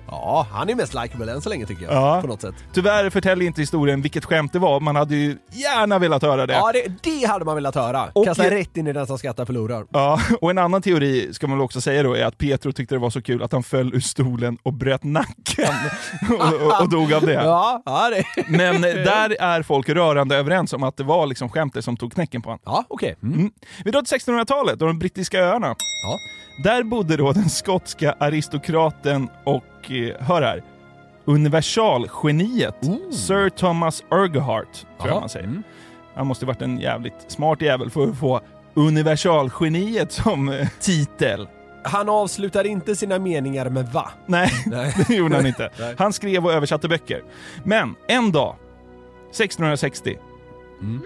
Ja, han är mest likeable än så länge tycker jag. Ja. På något sätt. Tyvärr förtäljer inte historien vilket skämt det var, man hade ju gärna velat höra det. Ja, det, det hade man velat höra. Och- Kasta rätt in i den som skrattar förlorar. Ja, och en annan teori ska man väl också säga då är att Pietro tyckte det var så kul att han föll ur stolen och bröt nacken och, och, och dog av det. Ja, ja det... Men där är folk rörande överens om att det var liksom skämtet som tog knäcken på honom. Ja, okej. Mm. Mm. Vi drar till 1600-talet och de brittiska öarna. Ja. Där bodde då den skotska aristokraten och, eh, hör här, universalgeniet Sir Thomas Urquhart, tror jag Jaha. man säger. Mm. Han måste varit en jävligt smart jävel för att få universalgeniet som eh, titel. Han avslutar inte sina meningar med va? Nej, Nej. det gjorde han inte. Han skrev och översatte böcker. Men en dag, 1660, Mm.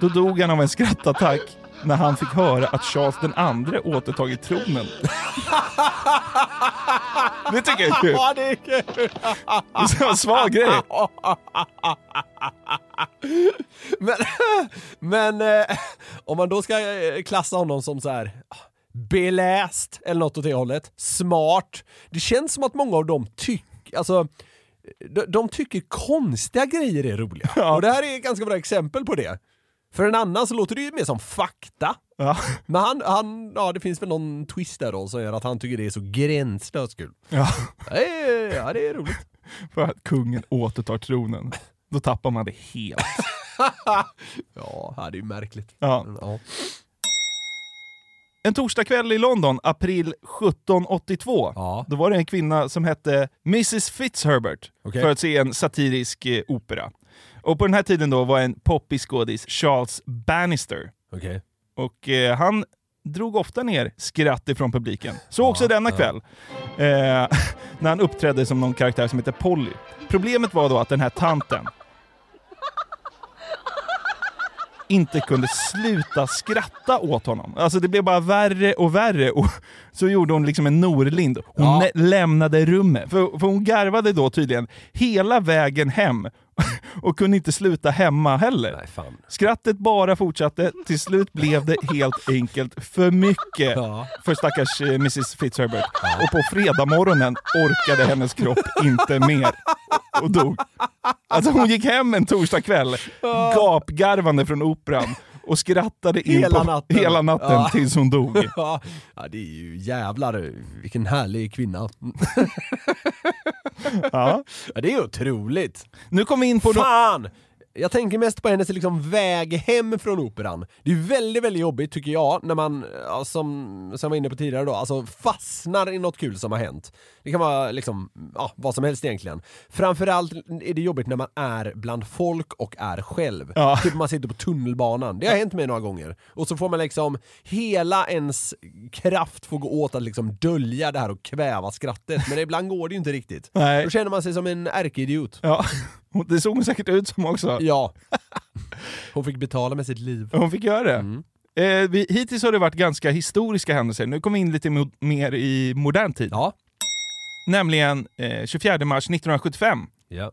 då dog han av en skrattattack när han fick höra att Charles den andre återtagit tronen. Det tycker jag är kul. Ja, det är kul! Det var en svag grej. Men, men eh, om man då ska eh, klassa honom som så här ah, beläst eller något åt det hållet, smart. Det känns som att många av dem tycker, alltså de, de tycker konstiga grejer är roliga. Ja. Och det här är ett ganska bra exempel på det. För en annan så låter det ju mer som fakta. Ja. Men han, han, ja det finns väl någon twist där då som gör att han tycker det är så gränslöst kul. Ja, Ja, det är- ja, det är roligt. för att kungen återtar tronen. Då tappar man det helt. Ja, det är ju märkligt. Ja. Ja. En torsdagkväll i London, april 1782, Ja. då var det en kvinna som hette Mrs Fitzherbert Okej. för att se en satirisk eh, opera. Och på den här tiden då var en poppig skådis Charles Bannister. Okej. Och eh, han drog ofta ner skratt ifrån publiken. Så också denna kväll. Eh, när han uppträdde som någon karaktär som heter Polly. Problemet var då att den här tanten inte kunde sluta skratta åt honom. Alltså det blev bara värre och värre. Och så gjorde hon liksom en Norlind. Hon Ja. lämnade rummet. För, för hon garvade då tydligen hela vägen hem. Och kunde inte sluta hemma heller. Nej, fan. Skrattet bara fortsatte. Till slut blev det helt enkelt för mycket Ja. för stackars eh, Mrs Fitzherbert. Och på fredag orkade hennes kropp inte mer och dog. Alltså hon gick hem en torsdag kväll gapgarvande från operan och skrattade Hela på, natten. hela natten Ja. tills hon dog. Ja, ja, det är ju jävlar vilken härlig kvinna. Ja. Ja, det är otroligt. Nu kommer vi in på... Fan! Jag tänker mest på hennes liksom väg hem från operan. Det är väldigt, väldigt jobbigt tycker jag, när man, ja, som, som jag var inne på tidigare då, alltså fastnar i något kul som har hänt. Det kan vara liksom, ja, vad som helst egentligen. Framförallt är det jobbigt när man är bland folk och är själv. Ja. Typ man sitter på tunnelbanan. Det har hänt mig några gånger. Och så får man liksom, hela ens kraft får gå åt att liksom dölja det här och kväva skrattet. Men ibland går det ju inte riktigt. Nej. Då känner man sig som en ärkeidiot. Ja, det såg hon säkert ut som också. Ja. Hon fick betala med sitt liv. Hon fick göra det. Mm. Eh, vi, hittills har det varit ganska historiska händelser. Nu kommer vi in lite mo- mer i modern tid. Ja. Nämligen eh, 24 mars 1975. Ja.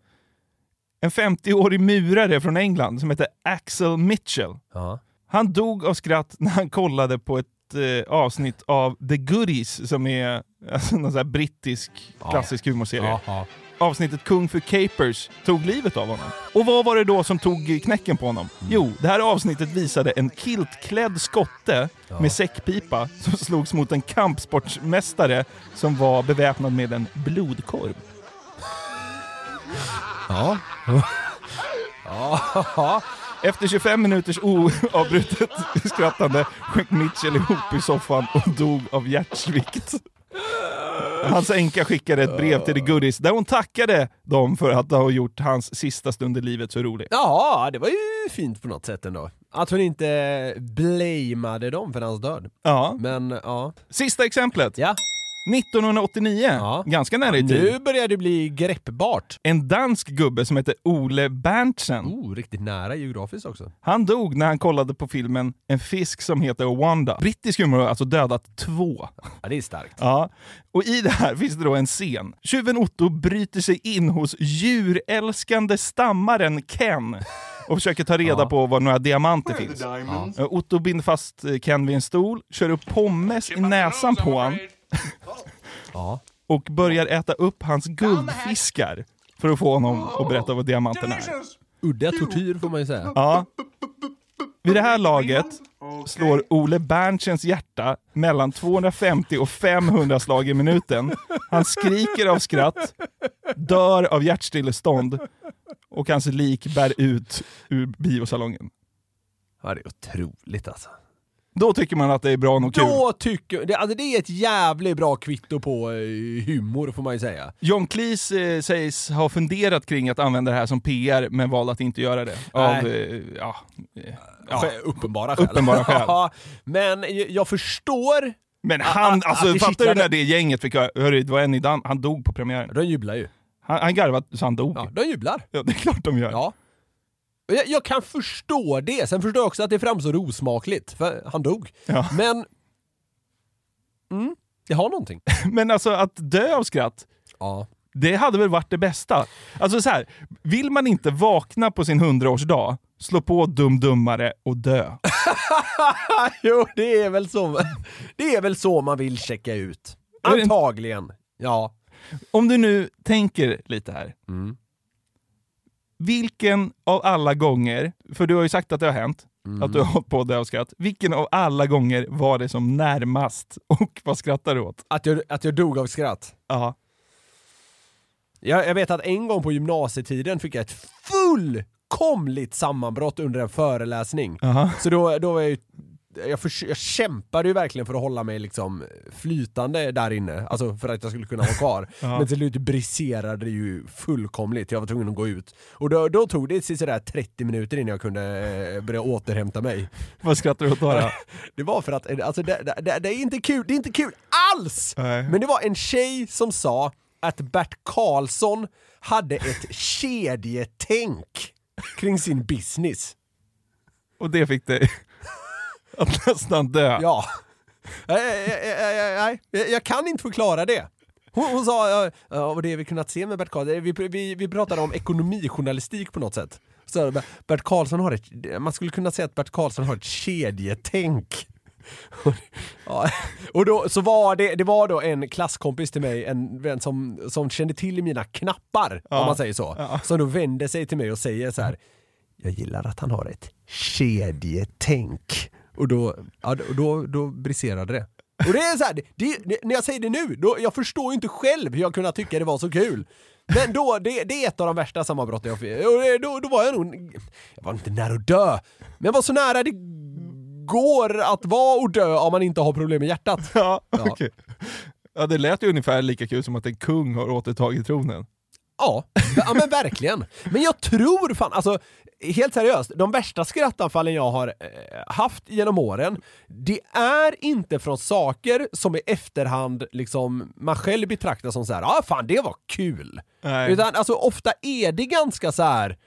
En 50-årig murare från England som heter Axel Mitchell. Ja. Han dog av skratt när han kollade på ett eh, avsnitt av The Goodies som är alltså, någon sån brittisk klassisk humorserie. Ja. Avsnittet Kung för Capers tog livet av honom. Och vad var det då som tog knäcken på honom? Jo, det här avsnittet visade en kiltklädd skotte med säckpipa som slogs mot en kampsportsmästare som var beväpnad med en blodkorv. Ja. Ja. Efter 25 minuters oavbrutet skrattande sjönk Mitchell ihop i soffan och dog av hjärtsvikt. Hans änka skickade ett brev till The Goodies där hon tackade dem för att ha gjort hans sista stund i livet så roligt. Ja, det var ju fint på något sätt ändå. Att hon inte blamade dem för hans död. Ja. Men ja. Sista exemplet. Ja. 1989, ganska nära i tid. Nu börjar det bli greppbart. En dansk gubbe som heter Ole Berntsen. Oh, riktigt nära geografiskt också. Han dog när han kollade på filmen En fisk som heter Wanda. Brittisk humor har alltså dödat två. Ja, det är starkt. Ja, och i det här finns det då en scen. Tjuven Otto bryter sig in hos djurälskande stammaren Ken och försöker ta reda Ja. på var några diamanter finns. Ja. Otto binder fast Ken vid en stol, kör upp pommes i näsan på han Ja. och börjar äta upp hans guldfiskar för att få honom att berätta vad diamanterna är. Udda tortyr får man ju säga. Ja. Vid det här laget slår Ole Berntsens hjärta mellan 250 och 500 slag i minuten. Han skriker av skratt, dör av hjärtstillestånd och hans lik bär ut ur biosalongen. Ja, det är otroligt alltså. Då tycker man att det är bra och kul. Då tycker det, alltså det är ett jävligt bra kvitto på eh, humor får man ju säga. John Cleese eh, sägs ha funderat kring att använda det här som PR, men valde att inte göra det. Av, eh, ja, eh, ja. Uppenbara skäl. Uppenbara skäl. Men jag förstår... Men han, att- alltså att det fattar du kittlade. när det gänget fick höra, det var en i Dan han dog på premiären. De jublar ju. Han, han garvade så han dog. Ja, de jublar. Ja, det är klart de gör. Ja. Jag, jag kan förstå det, sen förstår jag också att det framstår osmakligt, för han dog. Ja. Men... Mm, det har någonting. Men alltså att dö av skratt, Ja. det hade väl varit det bästa. Alltså så här, vill man inte vakna på sin hundraårsdag, slå på Dum Dummare och dö. jo, det är väl så. Det är väl så man vill checka ut. Antagligen. Ja. Om du nu tänker lite här. Mm. Vilken av alla gånger, för du har ju sagt att det har hänt, Mm. att du har hållit på dö av skratt. Vilken av alla gånger var det som närmast och vad skrattar du åt? Att jag, att jag dog av skratt. Ja. Jag, jag vet att en gång på gymnasietiden fick jag ett fullkomligt sammanbrott under en föreläsning. Aha. Så då, då var jag ju jag, förs- jag kämpade ju verkligen för att hålla mig liksom flytande där inne, alltså för att jag skulle kunna vara kvar. Ja. Men till slut briserade det ju fullkomligt, jag var tvungen att gå ut. Och då, då tog det sådär 30 minuter innan jag kunde eh, börja återhämta mig. Vad skrattar du åt då? Det var för att, eh, alltså det, det, det, det är inte kul, det är inte kul alls! Nej. Men det var en tjej som sa att Bert Karlsson hade ett kedjetänk kring sin business. Och det fick dig att nästan dö. Ja. Nej, nej, nej, jag kan inte förklara det. Hon, hon sa, och det vi kunnat se med Bert Karlsson, vi, vi, vi pratade om ekonomijournalistik på något sätt. Så Bert Karlsson har ett, man skulle kunna säga att Bert Karlsson har ett kedjetänk. Ja, och då, så var det, det var då en klasskompis till mig, en vän som, som kände till mina knappar, Ja. om man säger så. Ja. Som då vänder sig till mig och säger så här. jag gillar att han har ett kedjetänk. Och då, ja, då, då, briserade det. Och det är så här, det, det, när jag säger det nu, då, jag förstår ju inte själv hur jag kunde tycka det var så kul. Men då, det, det är ett av de värsta sammanbrotten jag fick. Och då, då var jag nog, jag var inte nära att dö, men jag var så nära det går att vara och dö om man inte har problem med hjärtat. Ja, okej. Ja, det lät ju ungefär lika kul som att en kung har återtagit tronen. Ja, ja men verkligen. Men jag tror fan, alltså helt seriöst, de värsta skrattanfallen jag har eh, haft genom åren, det är inte från saker som i efterhand liksom man själv betraktar som så här, ja ah, fan det var kul. Nej. Utan alltså ofta är det ganska så här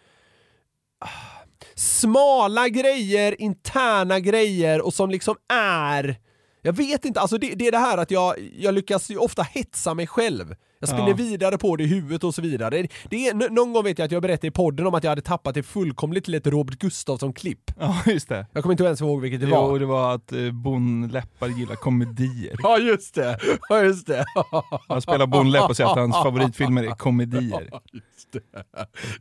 smala grejer, interna grejer och som liksom är jag vet inte, alltså det, det är det här att jag, jag lyckas ju ofta hetsa mig själv. Jag spinner Ja. vidare på det i huvudet och så vidare. Det, är, någon gång vet jag att jag berättade i podden om att jag hade tappat det fullkomligt till ett Robert Gustafsson-klipp. Ja, just det. Jag kommer inte ens ihåg vilket det jo, var. det var att eh, Bon Leppar gillar komedier. Ja, just det! Ja, just det! Han spelar Bon Lepp och säger att hans favoritfilmer är komedier. Just det.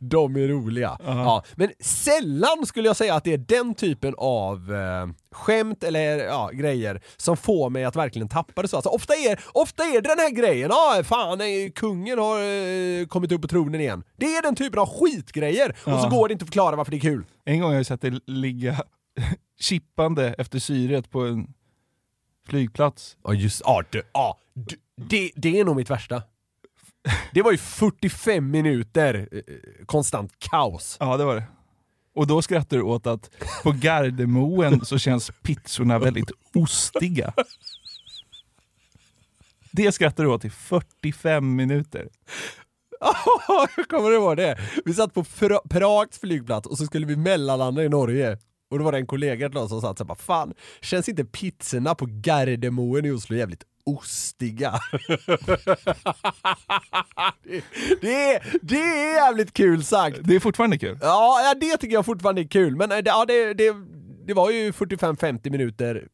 De är roliga. Ja, men sällan skulle jag säga att det är den typen av eh, skämt eller ja, grejer som får mig att verkligen tappa det så. Alltså, ofta, är, ofta är det den här grejen, ja fan, eh, kungen har eh, kommit upp på tronen igen. Det är den typen av skitgrejer och så Ja. går det inte att förklara varför det är kul. En gång har jag sett det ligga chippande efter syret på en flygplats. Ja just ja, det, ja, det, det, det är nog mitt värsta. Det var ju 45 minuter eh, konstant kaos. Ja, det var det. Och då skrattar du åt att på Gardermoen så känns pizzorna väldigt ostiga. Det skrattar du åt i 45 minuter. jag kommer ihåg det. Vi satt på Pra- Prags flygplats och så skulle vi mellanlanda i Norge. Och då var det en kollega till oss som sa att så bara, fan, känns inte pizzorna på Gardermoen i Oslo jävligt ostiga? det, det, är, det är jävligt kul sagt! Det är fortfarande kul. Ja, det tycker jag fortfarande är kul, men eh, ja, det, det, det var ju 45-50 minuter.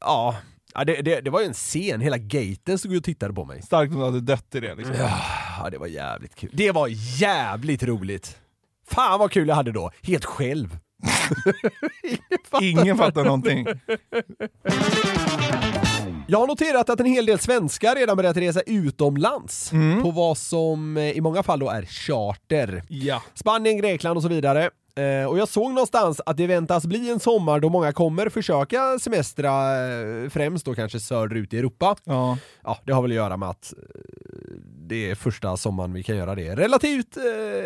Ja, ja det, det, det var ju en scen, hela gaten stod och tittade på mig. Starkt om du hade dött i det. Liksom. Ja, det var jävligt kul. Det var jävligt roligt! Fan vad kul jag hade då, helt själv. Ingen fattar någonting. Jag har noterat att en hel del svenskar redan börjat resa utomlands på vad som eh, i många fall då är charter. Ja. Spanien, Grekland och så vidare. Eh, och jag såg någonstans att det väntas bli en sommar då många kommer försöka semestra eh, främst då kanske söderut i Europa. Ja. Ja, det har väl att göra med att eh, det är första sommaren vi kan göra det relativt eh,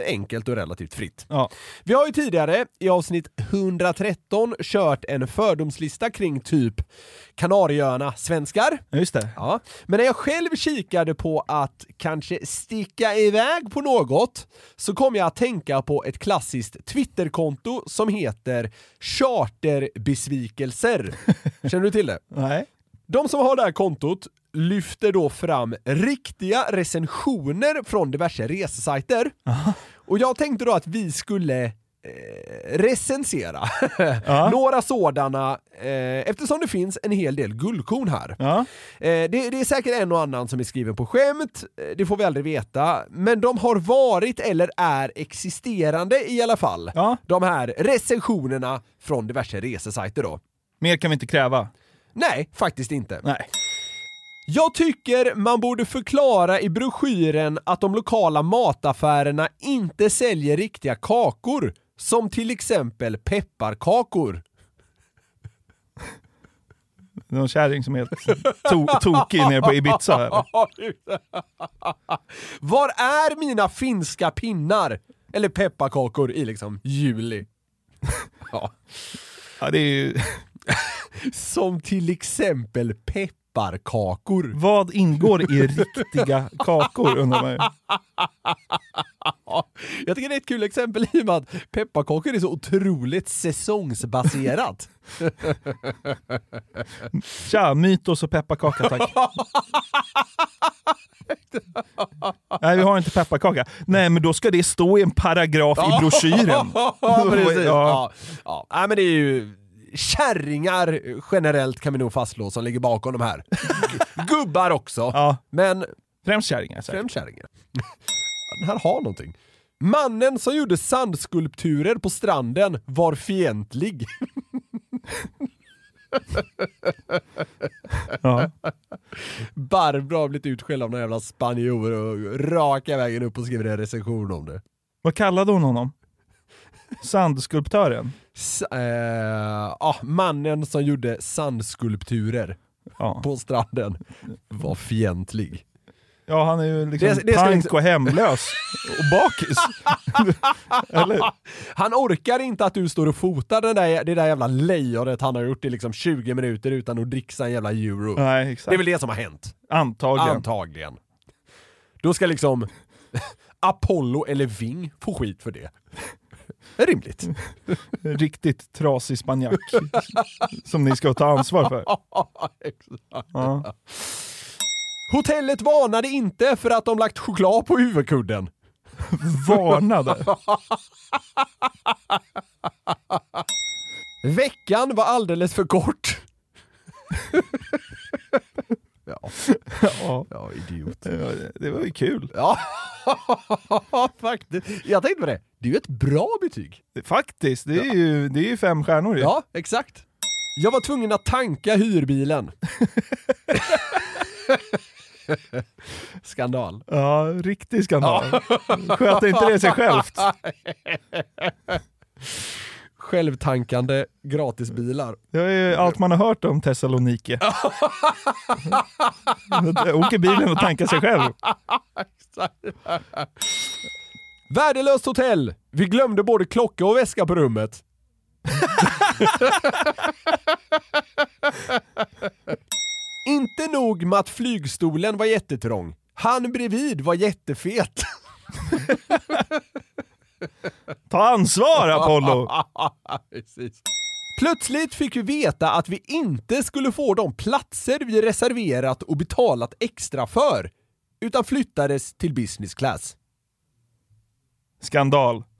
enkelt och relativt fritt. Ja. Vi har ju tidigare i avsnitt 113 kört en fördomslista kring typ Kanarieöarna svenskar. Just det. Ja. Men när jag själv kikade på att kanske sticka iväg på något så kom jag att tänka på ett klassiskt Twitterkonto som heter Charterbesvikelser. Känner du till det? Nej. De som har det här kontot lyfter då fram riktiga recensioner från diverse resesajter. Och jag tänkte då att vi skulle eh, recensera några sådana eh, eftersom det finns en hel del guldkorn här. Ja. Eh, det, det är säkert en och annan som är skriven på skämt, eh, det får vi aldrig veta, men de har varit eller är existerande i alla fall. Ja. De här recensionerna från diverse resesajter då. Mer kan vi inte kräva. Nej, faktiskt inte. Nej. Jag tycker man borde förklara i broschyren att de lokala mataffärerna inte säljer riktiga kakor, som till exempel pepparkakor. Någon kärring som är helt to- tokig nere på Ibiza. Eller? Var är mina finska pinnar? Eller pepparkakor i liksom juli. ja. Ja, det är ju... Som till exempel pepparkakor. Vad ingår i riktiga kakor undrar man ju. Jag tycker det är ett kul exempel i och med att pepparkakor är så otroligt säsongsbaserat. Tja, mytos och pepparkaka tack. Nej, vi har inte pepparkaka. Nej, men då ska det stå i en paragraf i broschyren. ja, precis. Ja. Ja. Ja. Men det är ju kärringar generellt kan vi nog fastslå som ligger bakom de här. Gubbar också, Ja. men Främst kärringar säkert. främst kärringar. Den här har någonting. Mannen som gjorde sandskulpturer på stranden var fientlig. Ja. Barbro har blivit utskälld av någon jävla spanjor och raka vägen upp och skriver en recension om det. Vad kallade hon honom? Sandskulptören? S- eh, ah, mannen som gjorde sandskulpturer Ja. på stranden var fientlig. Ja, han är ju liksom Det- det ska pank liksom- och hemlös. Och bakis. Eller? Han orkar inte att du står och fotar den där, det där jävla lejonet han har gjort i liksom 20 minuter utan att dricksa en jävla euro. Nej, exakt. Det är väl det som har hänt. Antagligen. Antagligen. Då ska liksom Apollo eller Ving få skit för det. Rimligt. Riktigt trasig spanjack. som ni ska ta ansvar för. Ja. Hotellet varnade inte för att de lagt choklad på huvudkudden. Varnade. Veckan var alldeles för kort. Ja. Ja. ja, idiot. Ja, Det var ju kul. Ja, faktiskt. Jag tänkte på det. Det är ju ett bra betyg. Faktiskt, det är ju, det är fem stjärnor ju. Ja, exakt. Jag var tvungen att tanka hyrbilen. Skandal. Ja, riktig skandal. Sköter inte det sig självt? Självtankande gratisbilar. Det är ju allt man har hört om Thessaloniki. Åker bilen och tankar sig själv. Värdelöst hotell! Vi glömde både klocka och väska på rummet. Inte nog med att flygstolen var jättetrång. Han bredvid var jättefet. Ta ansvar Apollo! Precis. Plötsligt fick vi veta att vi inte skulle få de platser vi reserverat och betalat extra för, utan flyttades till business class. Skandal.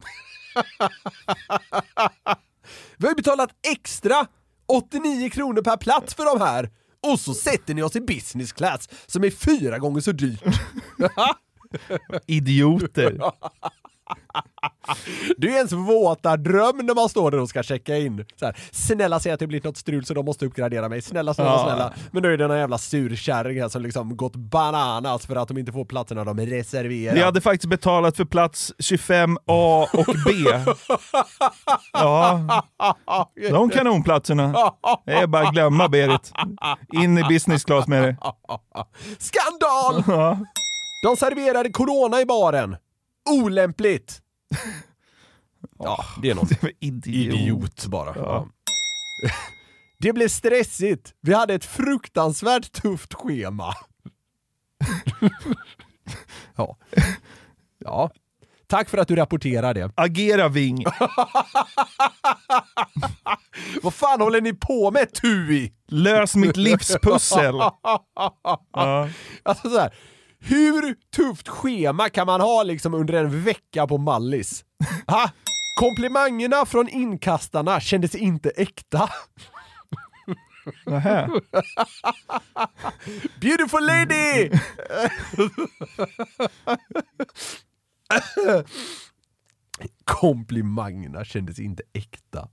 Vi har ju betalat extra 89 kronor per plats för de här och så sätter ni oss i business class som är fyra gånger så dyrt. Idioter. Det är ens våta dröm när man står där och ska checka in. Så här, snälla säg att det blivit något strul så de måste uppgradera mig. Snälla, snälla, Ja. snälla. Men då är det den här jävla surkärring här som liksom gått bananas för att de inte får platserna de reserverar. Vi hade faktiskt betalat för plats 25A och B. Ja, de kanonplatserna. Det är bara att glömma Berit. In i business class med det. Skandal! Ja. De serverade corona i baren. Olämpligt! Ja, det är någon idiot. idiot bara. Ja. Det blev stressigt. Vi hade ett fruktansvärt tufft schema. ja. ja. Tack för att du rapporterar det. Agera Ving. Vad fan håller ni på med TUI? Lös mitt livspussel. Ja. Alltså så här, hur tufft schema kan man ha liksom under en vecka på Mallis? Ha? Komplimangerna från inkastarna kändes inte äkta. Nähä. Beautiful lady! Komplimangerna kändes inte äkta.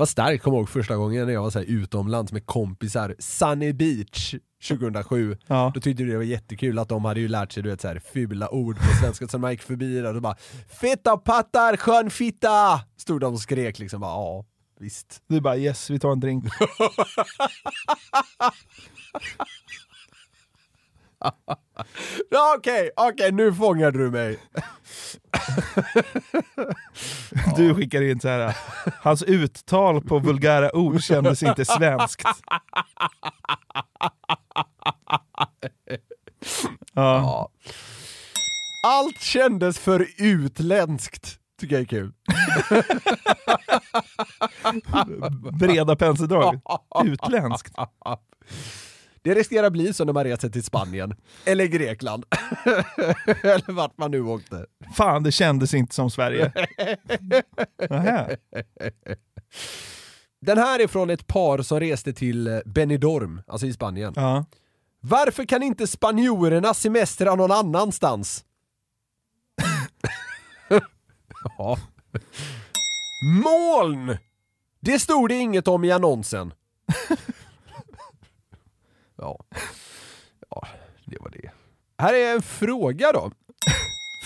Var starkt, kommer ihåg första gången när jag var så här utomlands med kompisar, Sunny Beach 2007. Ja. Då tyckte vi det var jättekul att de hade ju lärt sig du vet, så här, fula ord på svenska, så man gick förbi där och bara “Feta pattar, skön fitta!” Stod de och skrek liksom bara ja, visst. Du bara yes, vi tar en drink. Okej, okej, nu fångade du mig. Du skickar in så här. hans uttal på vulgära ord kändes inte svenskt. Ja. Allt kändes för utländskt, tycker jag är kul. Breda penseldrag. Utländskt. Det riskerar bli så när man reser till Spanien, eller Grekland. eller vart man nu åkte. Fan, det kändes inte som Sverige. Den här är från ett par som reste till Benidorm, alltså i Spanien. Ja. Varför kan inte spanjorerna semestra någon annanstans? Ja. Moln! Det stod det inget om i annonsen ja. ja, det var det. Här är en fråga då.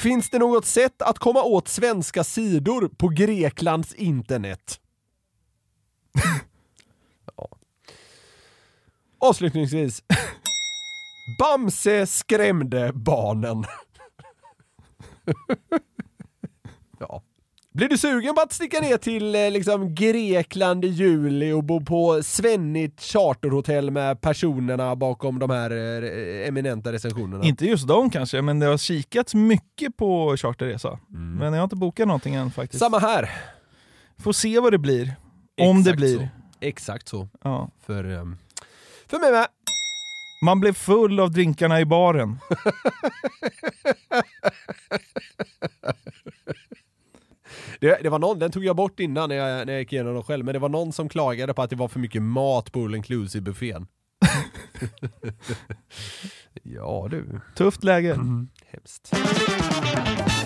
Finns det något sätt att komma åt svenska sidor på Greklands internet? ja. Avslutningsvis. Bamse skrämde barnen. ja. Blir du sugen på att sticka ner till eh, liksom, Grekland i juli och bo på svennigt charterhotell med personerna bakom de här eh, eminenta recensionerna? Inte just de kanske, men det har kikats mycket på charterresa. Men jag har inte bokat någonting än faktiskt. Samma här. Får se vad det blir. Om det blir. Så. Exakt så. Ja. För, ehm, för mig med. Man blev full av drinkarna i baren. Det, det var någon, den tog jag bort innan när jag, när jag gick igenom dem själv, men det var någon som klagade på att det var för mycket mat på all inclusive buffén. ja du. Tufft läge. Hemskt.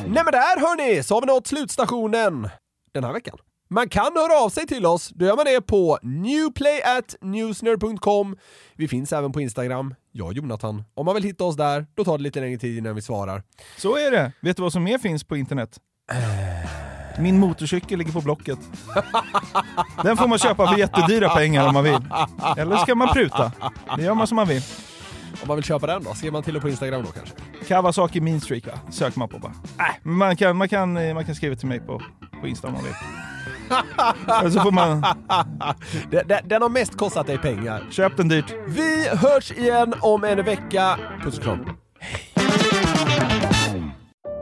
Nej men där hörni, så har vi nått slutstationen den här veckan. Man kan höra av sig till oss, då gör man det på newplayatnewsner.com. Vi finns även på Instagram, jag och Jonathan. Om man vill hitta oss där, då tar det lite längre tid innan vi svarar. Så är det. Vet du vad som mer finns på internet? Min motorcykel ligger på Blocket. Den får man köpa för jättedyra pengar om man vill. Eller så kan man pruta. Det gör man som man vill. Om man vill köpa den då, ser man till det på Instagram då kanske? Kawasaki Mean Streak va? söker man på bara. Äh, man, kan, man, kan, man kan skriva till mig på, på Insta om man vill. Eller så får man... Den, den, har mest kostat dig pengar. Köp den dyrt. Vi hörs igen om en vecka. Puss och kram.